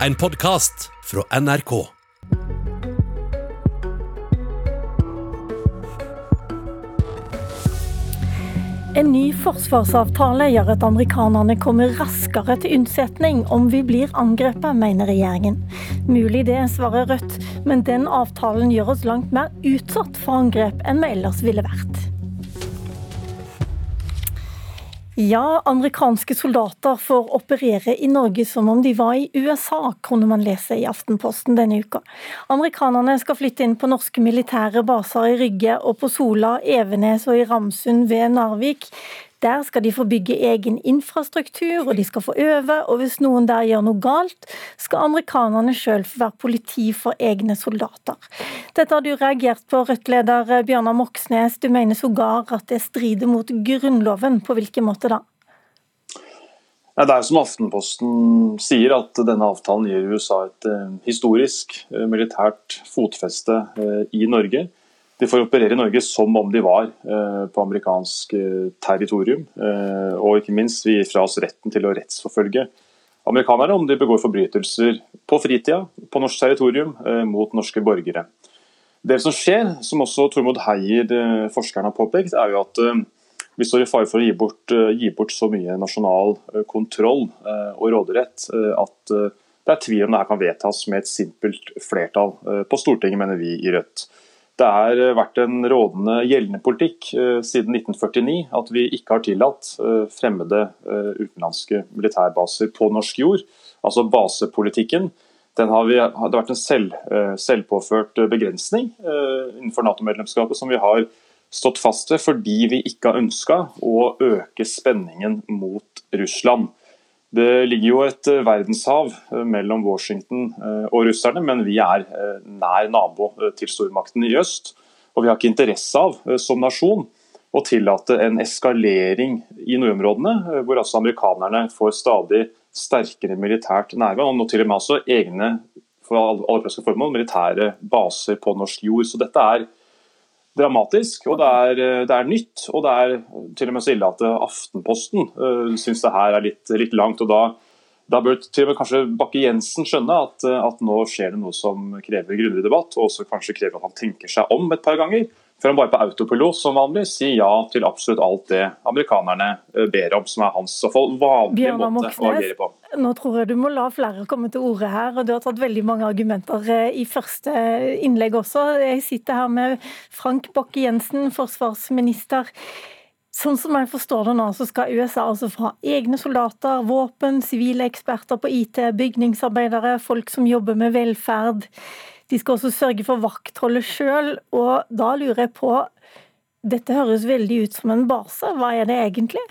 En podkast fra NRK. En ny forsvarsavtale gjør at amerikanerne kommer raskere til unnsetning om vi blir angrepet, mener regjeringen. Mulig det, svarer Rødt, men den avtalen gjør oss langt mer utsatt for angrep enn vi ellers ville vært. Ja, amerikanske soldater får operere i Norge som om de var i USA, kunne man lese i Aftenposten denne uka. Amerikanerne skal flytte inn på norske militære baser i Rygge og på Sola, Evenes og i Ramsund ved Narvik. Der skal de få bygge egen infrastruktur, og de skal få øve. Og hvis noen der gjør noe galt, skal amerikanerne sjøl få være politi for egne soldater. Dette har du reagert på, Rødt-leder Bjørnar Moxnes. Du mener sågar at det strider mot Grunnloven. På hvilken måte da? Det er som Aftenposten sier, at denne avtalen gir USA et eh, historisk eh, militært fotfeste eh, i Norge. De får operere i Norge som om de var eh, på amerikansk eh, territorium. Eh, og ikke minst, vi gir fra oss retten til å rettsforfølge amerikanere om de begår forbrytelser på fritida, på norsk territorium, mot norske borgere. Det som skjer, som også Tormod Heier, forskeren, har påpekt, er jo at vi står i fare for å gi bort, gi bort så mye nasjonal kontroll og råderett at det er tvil om det her kan vedtas med et simpelt flertall på Stortinget, mener vi i Rødt. Det har eh, vært en rådende gjeldende politikk eh, siden 1949 at vi ikke har tillatt eh, fremmede utenlandske militærbaser på norsk jord. Altså basepolitikken. Har vi, det har vært en selv, selvpåført begrensning innenfor Nato-medlemskapet som vi har stått fast ved fordi vi ikke har ønska å øke spenningen mot Russland. Det ligger jo et eh, verdenshav eh, mellom Washington eh, og russerne, men vi er nær nabo til stormakten i øst. Og vi har ikke interesse av, som nasjon, å tillate en eskalering i nordområdene, hvor altså amerikanerne får stadig sterkere militært nærvær, og nå til og med altså egne for alle formål, militære baser på norsk jord. Så dette er dramatisk, og det er, eh, det er, nytt. Og det er til og med så ille at eh, Aftenposten uh, syns det her er litt, litt langt. og da, da bør til og med kanskje Bakke-Jensen skjønne at, at, nå skjer det noe som krever grundig debatt, og også kanskje krever at han tenker seg om et par ganger. Før han bare på autopilot som vanlig sier ja til absolutt alt det amerikanerne ber om, som er hans og vanlige måte å agere på. Nå tror jeg du må la flere komme til orde her, og du har tatt veldig mange argumenter eh, i første innlegg også. Jeg sitter her med Frank Bakke-Jensen, forsvarsminister. Sånn som jeg forstår det nå, så skal USA altså få egne soldater, våpen, sivile eksperter på IT, bygningsarbeidere, folk som jobber med velferd. De skal også sørge for vaktholdet sjøl, og da lurer jeg på Dette høres veldig ut som en base, hva er det egentlig?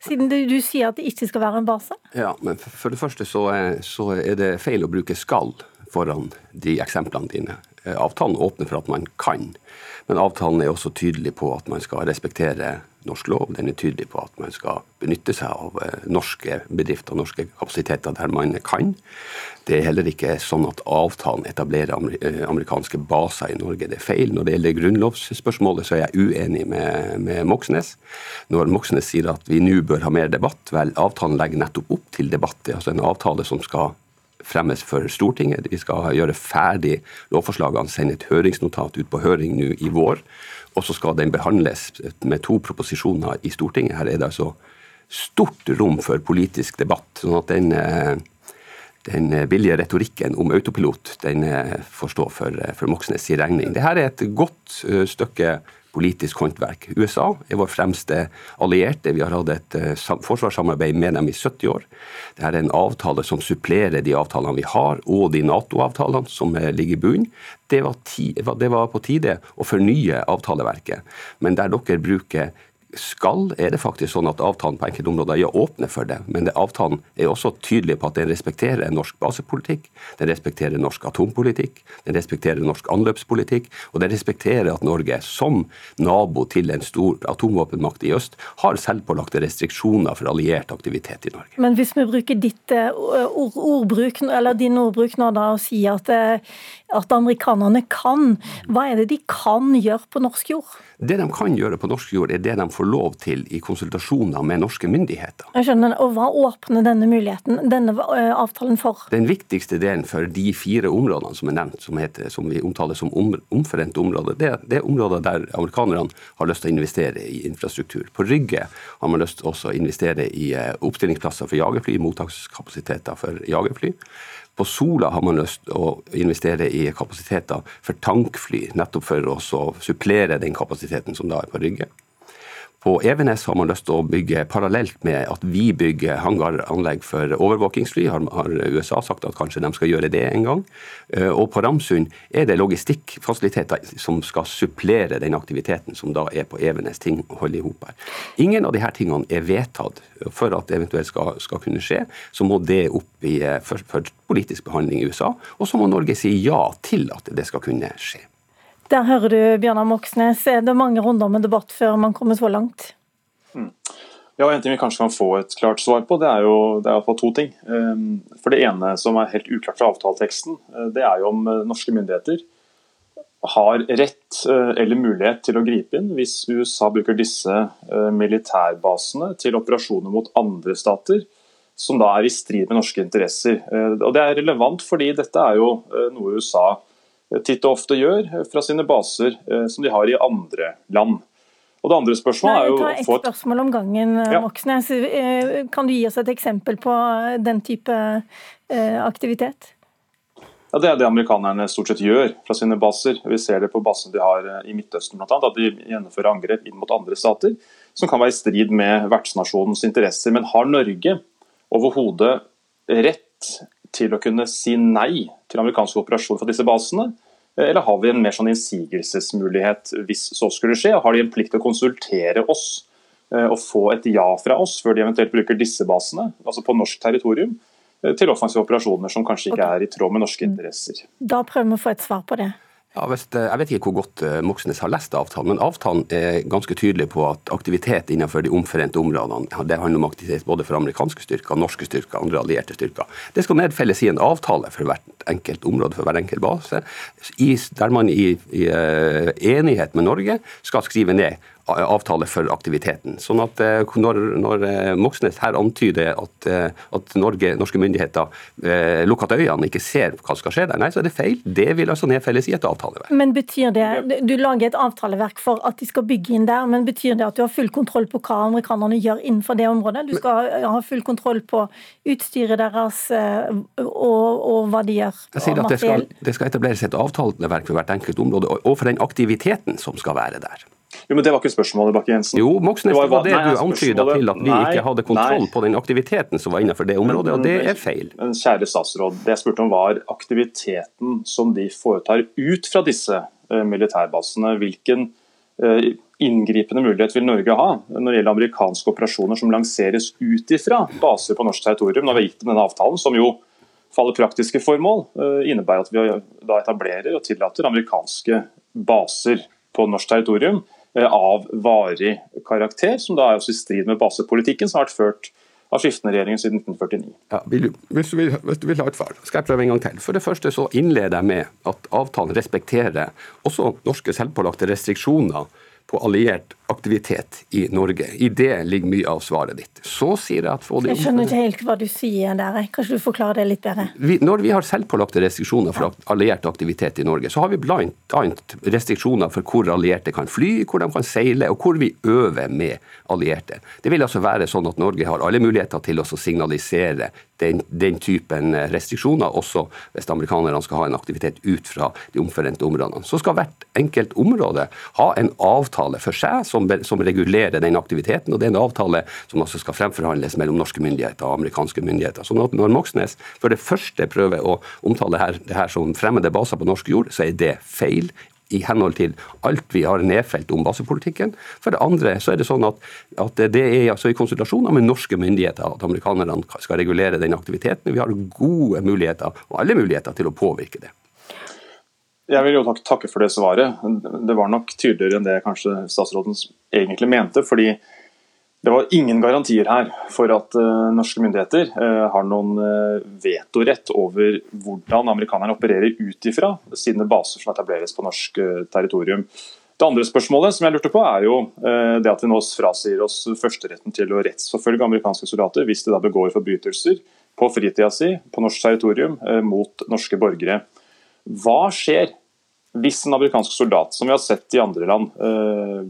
Siden du, sier at det ikke skal være en base? Ja, men For det første så er, så er det feil å bruke 'skal' foran de eksemplene dine. Eh, avtalen åpner for at man kan, men avtalen er også tydelig på at man skal respektere norsk lov. Den er tydelig på at man skal benytte seg av eh, norske bedrifter norske kapasiteter der man kan. Det er heller ikke sånn at avtalen etablerer eh, amerikanske baser i Norge. Det er feil. Når det gjelder grunnlovsspørsmålet, så er jeg uenig med, med Moxnes. Når Moxnes sier at vi nå bør ha mer debatt, vel, avtalen legger nettopp opp til debatt. Det er altså en avtale som skal fremmes for Stortinget. Vi skal gjøre ferdig lovforslagene, sende et høringsnotat ut på høring nå i vår og så skal den behandles med to proposisjoner i Stortinget. Her er det altså stort rom for politisk debatt. sånn at den, eh, den billige retorikken om autopilot den eh, får stå for, eh, for Moxnes' regning. Dette er et godt stykke politisk håndverk. USA er vår fremste allierte. Vi har hatt et uh, forsvarssamarbeid med dem i 70 år. Dette er en avtale som supplerer de avtalene vi har, og de Nato-avtalene som uh, ligger i bunnen. Det, det var på tide å fornye avtaleverket. Men der dere bruker skal, er det faktisk sånn at avtalen på enkelte områder ja, åpner for det. Men det, avtalen er også tydelig på at den respekterer norsk basepolitikk, den respekterer norsk atompolitikk, den respekterer norsk anløpspolitikk, og den respekterer at Norge, som nabo til en stor atomvåpenmakt i øst, har selvpålagte restriksjoner for alliert aktivitet i Norge. Men hvis vi bruker ditt eh, ord, ordbruk, eller din ordbruk nå da, og sier at, eh, at amerikanerne kan, hva er det de kan gjøre på norsk jord? Det de kan gjøre på norsk jord, er det de få lov til i konsultasjoner med norske myndigheter. Jeg skjønner, og Hva åpner denne muligheten, denne eh, avtalen for? Den viktigste delen for de fire områdene som er nevnt, som, heter, som vi omtaler som om, omforente områder, det, det, er områder der amerikanerne har lyst til å investere i infrastruktur. På Rygge har man lyst til å investere i eh, oppstillingsplasser for jagerfly, mottakskapasiteter for jagerfly. På Sola har man lyst til å investere i kapasiteter for tankfly, nettopp for å supplere den kapasiteten som da er på Rygge. På Evenes har man lyst til å bygge parallelt med at vi bygger hangaranlegg for overvåkingsfly. Har, USA sagt at kanskje de skal gjøre det en gang. Eh, og på Ramsund er det logistikkfasiliteter som skal supplere den aktiviteten som da er på Evenes. Ting holder i hop her. Ingen av disse tingene er vedtatt. For at det eventuelt skal, skal kunne skje, så må det opp i, eh, for, for politisk behandling i USA. Og så må Norge si ja til at det skal kunne skje. Der hører du Bjørnar Moxnes. Er det mange runder med debatt før man kommer så langt? Mm. Ja, En ting vi kanskje kan få et klart svar på, det er jo det er to ting. Ehm, for Det ene som er helt uklart fra avtaleteksten, eh, det er jo om eh, norske myndigheter har rett eh, eller mulighet til å gripe inn hvis USA bruker disse militærbasene til operasjoner mot andre stater, som da er i strid med norske interesser. Og Det er relevant fordi dette er jo noe USA titt og ofte gjør fra sine baser eh, som de har i andre land. Og det andre spørsmålet er jo... Ta ett spørsmål om gangen, eh, ja. Moxnes. Eh, kan du gi oss et eksempel på den type aktivitet? Ja, Det er det amerikanerne stort sett gjør fra sine baser. Vi ser det på basene de har i Midtøsten bl.a. At de gjennomfører angrep inn mot andre stater som kan være i strid med vertsnasjonens interesser. Men har Norge overhodet rett til å kunne si nei til amerikanske operasjoner fra disse basene? Eller har vi en mer sånn innsigelsesmulighet hvis så skulle skje? Har de en plikt til å konsultere oss eh, og få et ja fra oss før de eventuelt bruker disse basene, altså på norsk territorium, eh, til offensive operasjoner som kanskje ikke er i tråd med norske interesser? Da prøver vi å få et svar på det. Ja, jeg vet ikke hvor godt eh, Moxnes har lest avtalen, men avtalen er ganske tydelig på at aktivitet innenfor de omforente områdene det handler om aktivitet både for amerikanske styrker, norske styrker, andre allierte styrker. Det skal nedfelles i en avtale for hvert enkelt område, for hver enkelt base, der man i, i uh, enighet med Norge skal skrive ned avtale for aktiviteten. Sånn at eh, når, når eh, Moxnes her antyder at, eh, at Norge, norske myndigheter eh, lukker øynene ikke ser hva som skal skje der, nei, så er det feil. Det vil altså nedfelles i et avtaleverk. Men betyr det, Du lager et avtaleverk for at de skal bygge inn der, men betyr det at du har full kontroll på hva amerikanerne gjør innenfor det området? Du skal ha full kontroll på utstyret deres og, og hva de gjør? Jeg sier at det skal, det skal etableres et avtaleverk for hvert enkelt område, og for den aktiviteten som skal være der. Jo, men Det var ikke spørsmålet, Bakke-Jensen. Jo, Moxnes, det var det nei, du antyda til at vi nei, ikke hadde kontroll nei. på den aktiviteten som var innenfor det området, og det er feil. Men kjære statsråd, det jeg spurte om var aktiviteten som de foretar ut fra disse uh, militærbasene. Hvilken uh, inngripende mulighet vil Norge ha når det gjelder amerikanske operasjoner som lanseres ut ifra baser på norsk territorium? Når vi har gitt dem denne avtalen, som jo faller praktiske formål, uh, innebærer at vi da etablerer og tillater amerikanske baser på norsk territorium Eh, av varig karakter, som da er også i strid med basepolitikken som har vært ført av skiftende regjeringer siden 1949. Ja, hvis, du vil, hvis, du vil, ha et svar, skal jeg prøve en gang til. For det første så innleder jeg med at avtalen respekterer også norske selvpålagte restriksjoner på alliert aktivitet i Norge. I det ligger mye av svaret ditt. Så sier jeg at Jeg skjønner ikke helt hva du sier der. Kanskje du forklarer det litt bedre? Vi, når vi har selvpålagte restriksjoner for alliert aktivitet i Norge, så har vi blant annet restriksjoner for hvor allierte kan fly, hvor de kan seile, og hvor vi øver med allierte. Det vil altså være sånn at Norge har alle muligheter til å signalisere den, den, typen restriksjoner, også hvis amerikanerne skal ha en aktivitet ut fra de omforente områdene. Så skal hvert enkelt område ha en avtale for seg som, som, regulerer den aktiviteten. og Det er en avtale som også skal fremforhandles mellom norske myndigheter og amerikanske myndigheter. Så når Moxnes for det første prøver å omtale her, det her som fremmede baser på norsk jord, så er det feil i henhold til alt vi har nedfelt om basepolitikken. For det andre så er det sånn at, at det er altså i konsultasjoner med norske myndigheter at amerikanerne skal regulere den aktiviteten. Vi har gode muligheter, og alle muligheter, til å påvirke det. Jeg vil jo takke for det svaret. Det var nok tydeligere enn det kanskje statsråden egentlig mente. fordi det var ingen garantier her for at uh, norske myndigheter uh, har noen uh, vetorett over hvordan amerikanerne opererer ut ifra sine baser som etableres på norsk territorium. Det andre spørsmålet som jeg lurte på er jo det at vi nå frasier oss førsteretten til å rettsforfølge amerikanske soldater hvis de da begår forbrytelser på fritida si på norsk territorium mot norske borgere. Hva skjer hvis en amerikansk soldat, som vi har sett i andre land,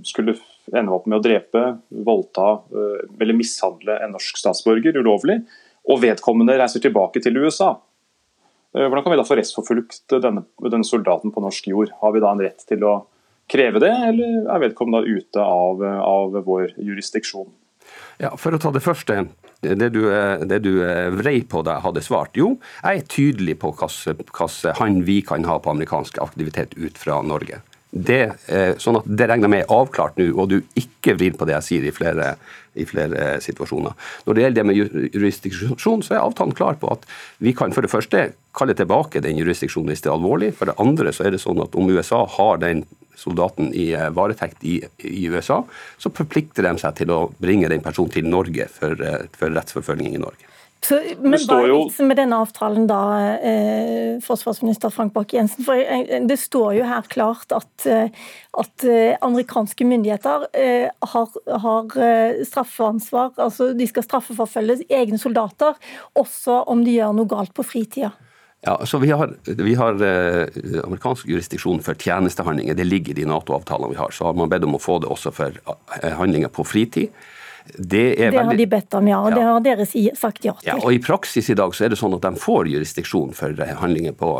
skulle ende opp med å drepe, voldta eller mishandle en norsk statsborger ulovlig, og vedkommende reiser tilbake til USA? Hvordan kan vi da få rettsforfulgt denne, denne soldaten på norsk jord? Har vi da en rett til å kreve det, eller er vedkommende da ute av, av vår jurisdiksjon? Ja, For å ta det første. Det du, det du vrei på deg hadde svart. Jo, jeg er tydelig på hvilken hand vi kan ha på amerikansk aktivitet ut fra Norge. Det, sånn at det regner jeg med er avklart nå, og du ikke vrir på det jeg sier i flere, i flere situasjoner. Når det gjelder det med jurisdiksjon, så er avtalen klar på at vi kan for det første kalle tilbake den jurisdiksjonen hvis det er alvorlig. For det andre så er det sånn at om USA har den soldaten i eh, varetekt i, i, USA, så forplikter de seg til å bringe den personen til Norge for, eh, for rettsforfølging i Norge. Så, men hva er vitsen med denne avtalen da, eh, forsvarsminister Frank Bakke-Jensen? For eh, Det står jo her klart at, at amerikanske myndigheter eh, har, har, straffeansvar. altså De skal straffeforfølge egne soldater, også om de gjør noe galt på fritida. Ja, altså Vi har, vi har eh, amerikansk jurisdiksjon for tjenestehandlinger. Det ligger i de Nato-avtalene vi har. Så har man bedt om å få det også for eh, handlinger på fritid. Det, det har de bedt om, ja. Og ja. det har dere sagt ja til. Ja, og I praksis i dag så er det sånn at de får jurisdiksjon for eh, handlinger på,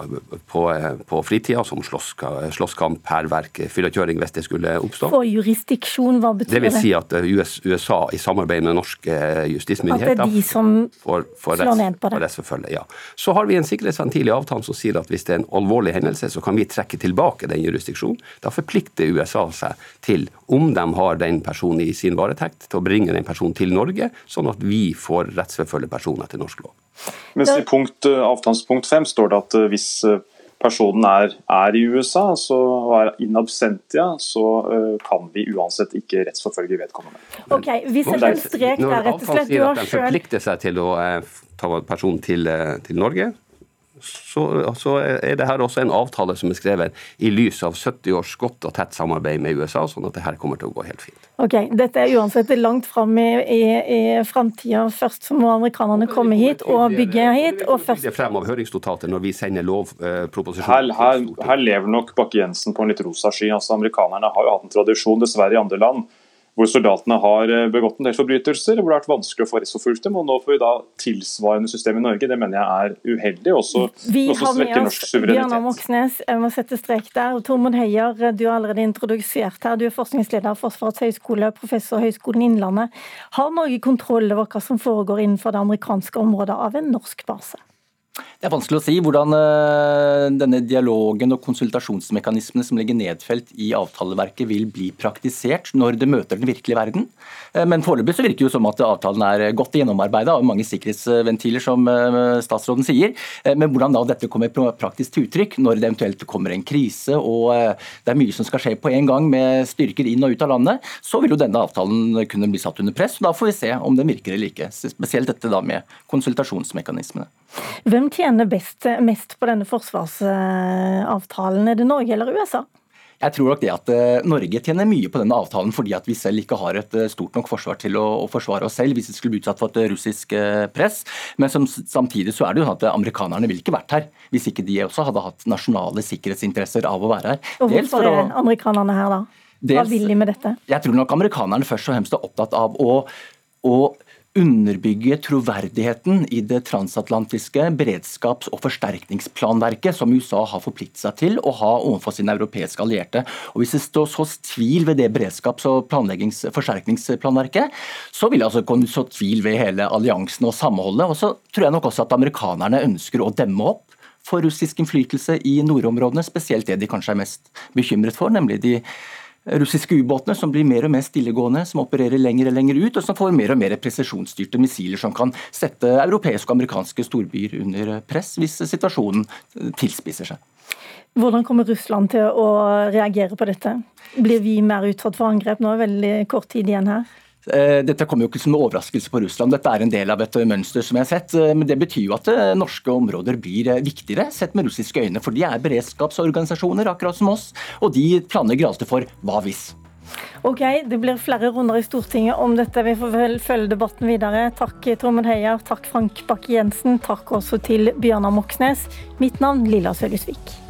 på, eh, på fritida, som slåsskamp, hærverk, fyllekjøring, hvis det skulle oppstå. Får jurisdiksjon, hva betyr det? Det vil si at eh, US, USA i samarbeid med norske justismyndigheter At det er de som får, får slår ned på det? Ja. Så har vi en sikkerhetsventil i avtalen som sier at hvis det er en alvorlig hendelse, så kan vi trekke tilbake den jurisdiksjonen. Da forplikter USA seg til, om de har den personen i sin varetekt, til å bringe den personen til Norge, sånn at vi får rettsforfølge personer etter norsk lov. Mens i punkt, eh, avtalspunkt 5 står det at eh, hvis eh, personen er, er i USA så, og er in absentia, så uh, kan vi uansett ikke rettsforfølge vedkommende. Ok, Vi setter en strek der, rett og slett. Du har selv forplikter seg til å uh, ta personen til, uh, til Norge, så, så, er det her også en avtale som er skrevet i lys av 70 års godt og tett samarbeid med USA, sånn at det her kommer til å gå helt fint. Ok, Dette er uansett langt fram i, i, i framtida. Først så må amerikanerne komme hit og bygge hit. og først... Det frem av høringsnotater når vi sender lovproposisjonen. Her, her, her lever nok Bakke-Jensen på en litt rosa sky. Altså, amerikanerne har jo hatt en tradisjon, dessverre i andre land, hvor soldatene har eh, begått en del forbrytelser, hvor det har vært vanskelig å få rettsforfulgt dem. og Nå får vi da tilsvarende system i Norge. Det mener jeg er uheldig, og også, også svekker norsk suverenitet. Bjørnar Moxnes, jeg må sette strek der. Tormod Heier, du har allerede introdusert her. Du er forskningsleder Forsvarets høgskole, professor Høgskolen Innlandet. Har Norge kontroll over hva som foregår innenfor det amerikanske området av en norsk base? Det er vanskelig å si hvordan eh, denne dialogen og konsultasjonsmekanismene som ligger nedfelt i avtaleverket vil bli praktisert når det møter den virkelige verden. Eh, men foreløpig så virker det jo som at avtalen er godt gjennomarbeida og mange sikkerhetsventiler, som eh, statsråden sier. Men hvordan da dette kommer praktisk til uttrykk når det eventuelt kommer en krise og det er mye som skal skje på en gang med styrker inn og ut av landet, så vil jo denne avtalen kunne bli satt under press. og Da får vi se om den virker eller ikke. Spesielt dette da med konsultasjonsmekanismene. Hvem tjener best, mest på denne forsvarsavtalen? Er det Norge eller USA? Jeg tror nok det at eh, Norge tjener mye på denne avtalen fordi at vi selv ikke har et eh, stort nok forsvar til å, å forsvare oss selv hvis vi skulle bli utsatt for et eh, russisk press. Men som, samtidig så er det jo sånn at amerikanerne ville ikke vært her hvis ikke de også hadde hatt nasjonale sikkerhetsinteresser av å være her. Og Hvorfor er amerikanerne her da? Hva vil de med dette? Jeg tror nok amerikanerne først og fremst er opptatt av å, å underbygge troverdigheten i det transatlantiske beredskaps- og forsterkningsplanverket som USA har forpliktet seg til å ha overfor sine europeiske allierte. Og Hvis det står så tvil ved det beredskaps- og forsterkningsplanverket, så vil det altså kunne så tvil ved hele alliansen og samholdet. Og så tror jeg nok også at amerikanerne ønsker å demme opp for russisk innflytelse i nordområdene, spesielt det de kanskje er mest bekymret for, nemlig de russiske ubåtene som blir mer og mer stillegående, som opererer lenger og lenger ut, og som får mer og mer presisjonsstyrte missiler som kan sette europeiske og amerikanske storbyer under press hvis situasjonen tilspisser seg. Hvordan kommer Russland til å reagere på dette? Blir vi mer utsatt for angrep nå? Veldig kort tid igjen her. Eh, dette kommer jo ikke som en overraskelse på Russland, dette er en del av et mønster som jeg har sett. Eh, men det betyr jo at eh, norske områder blir viktigere sett med russiske øyne. For de er beredskapsorganisasjoner, akkurat som oss, og de planlegger alltid for hva hvis. Ok, Det blir flere runder i Stortinget om dette. Vi får vel følge debatten videre. Takk Tormod Heier, takk Frank Bakke-Jensen, takk også til Bjørnar Moxnes. Mitt navn Lilla Sølhusvik.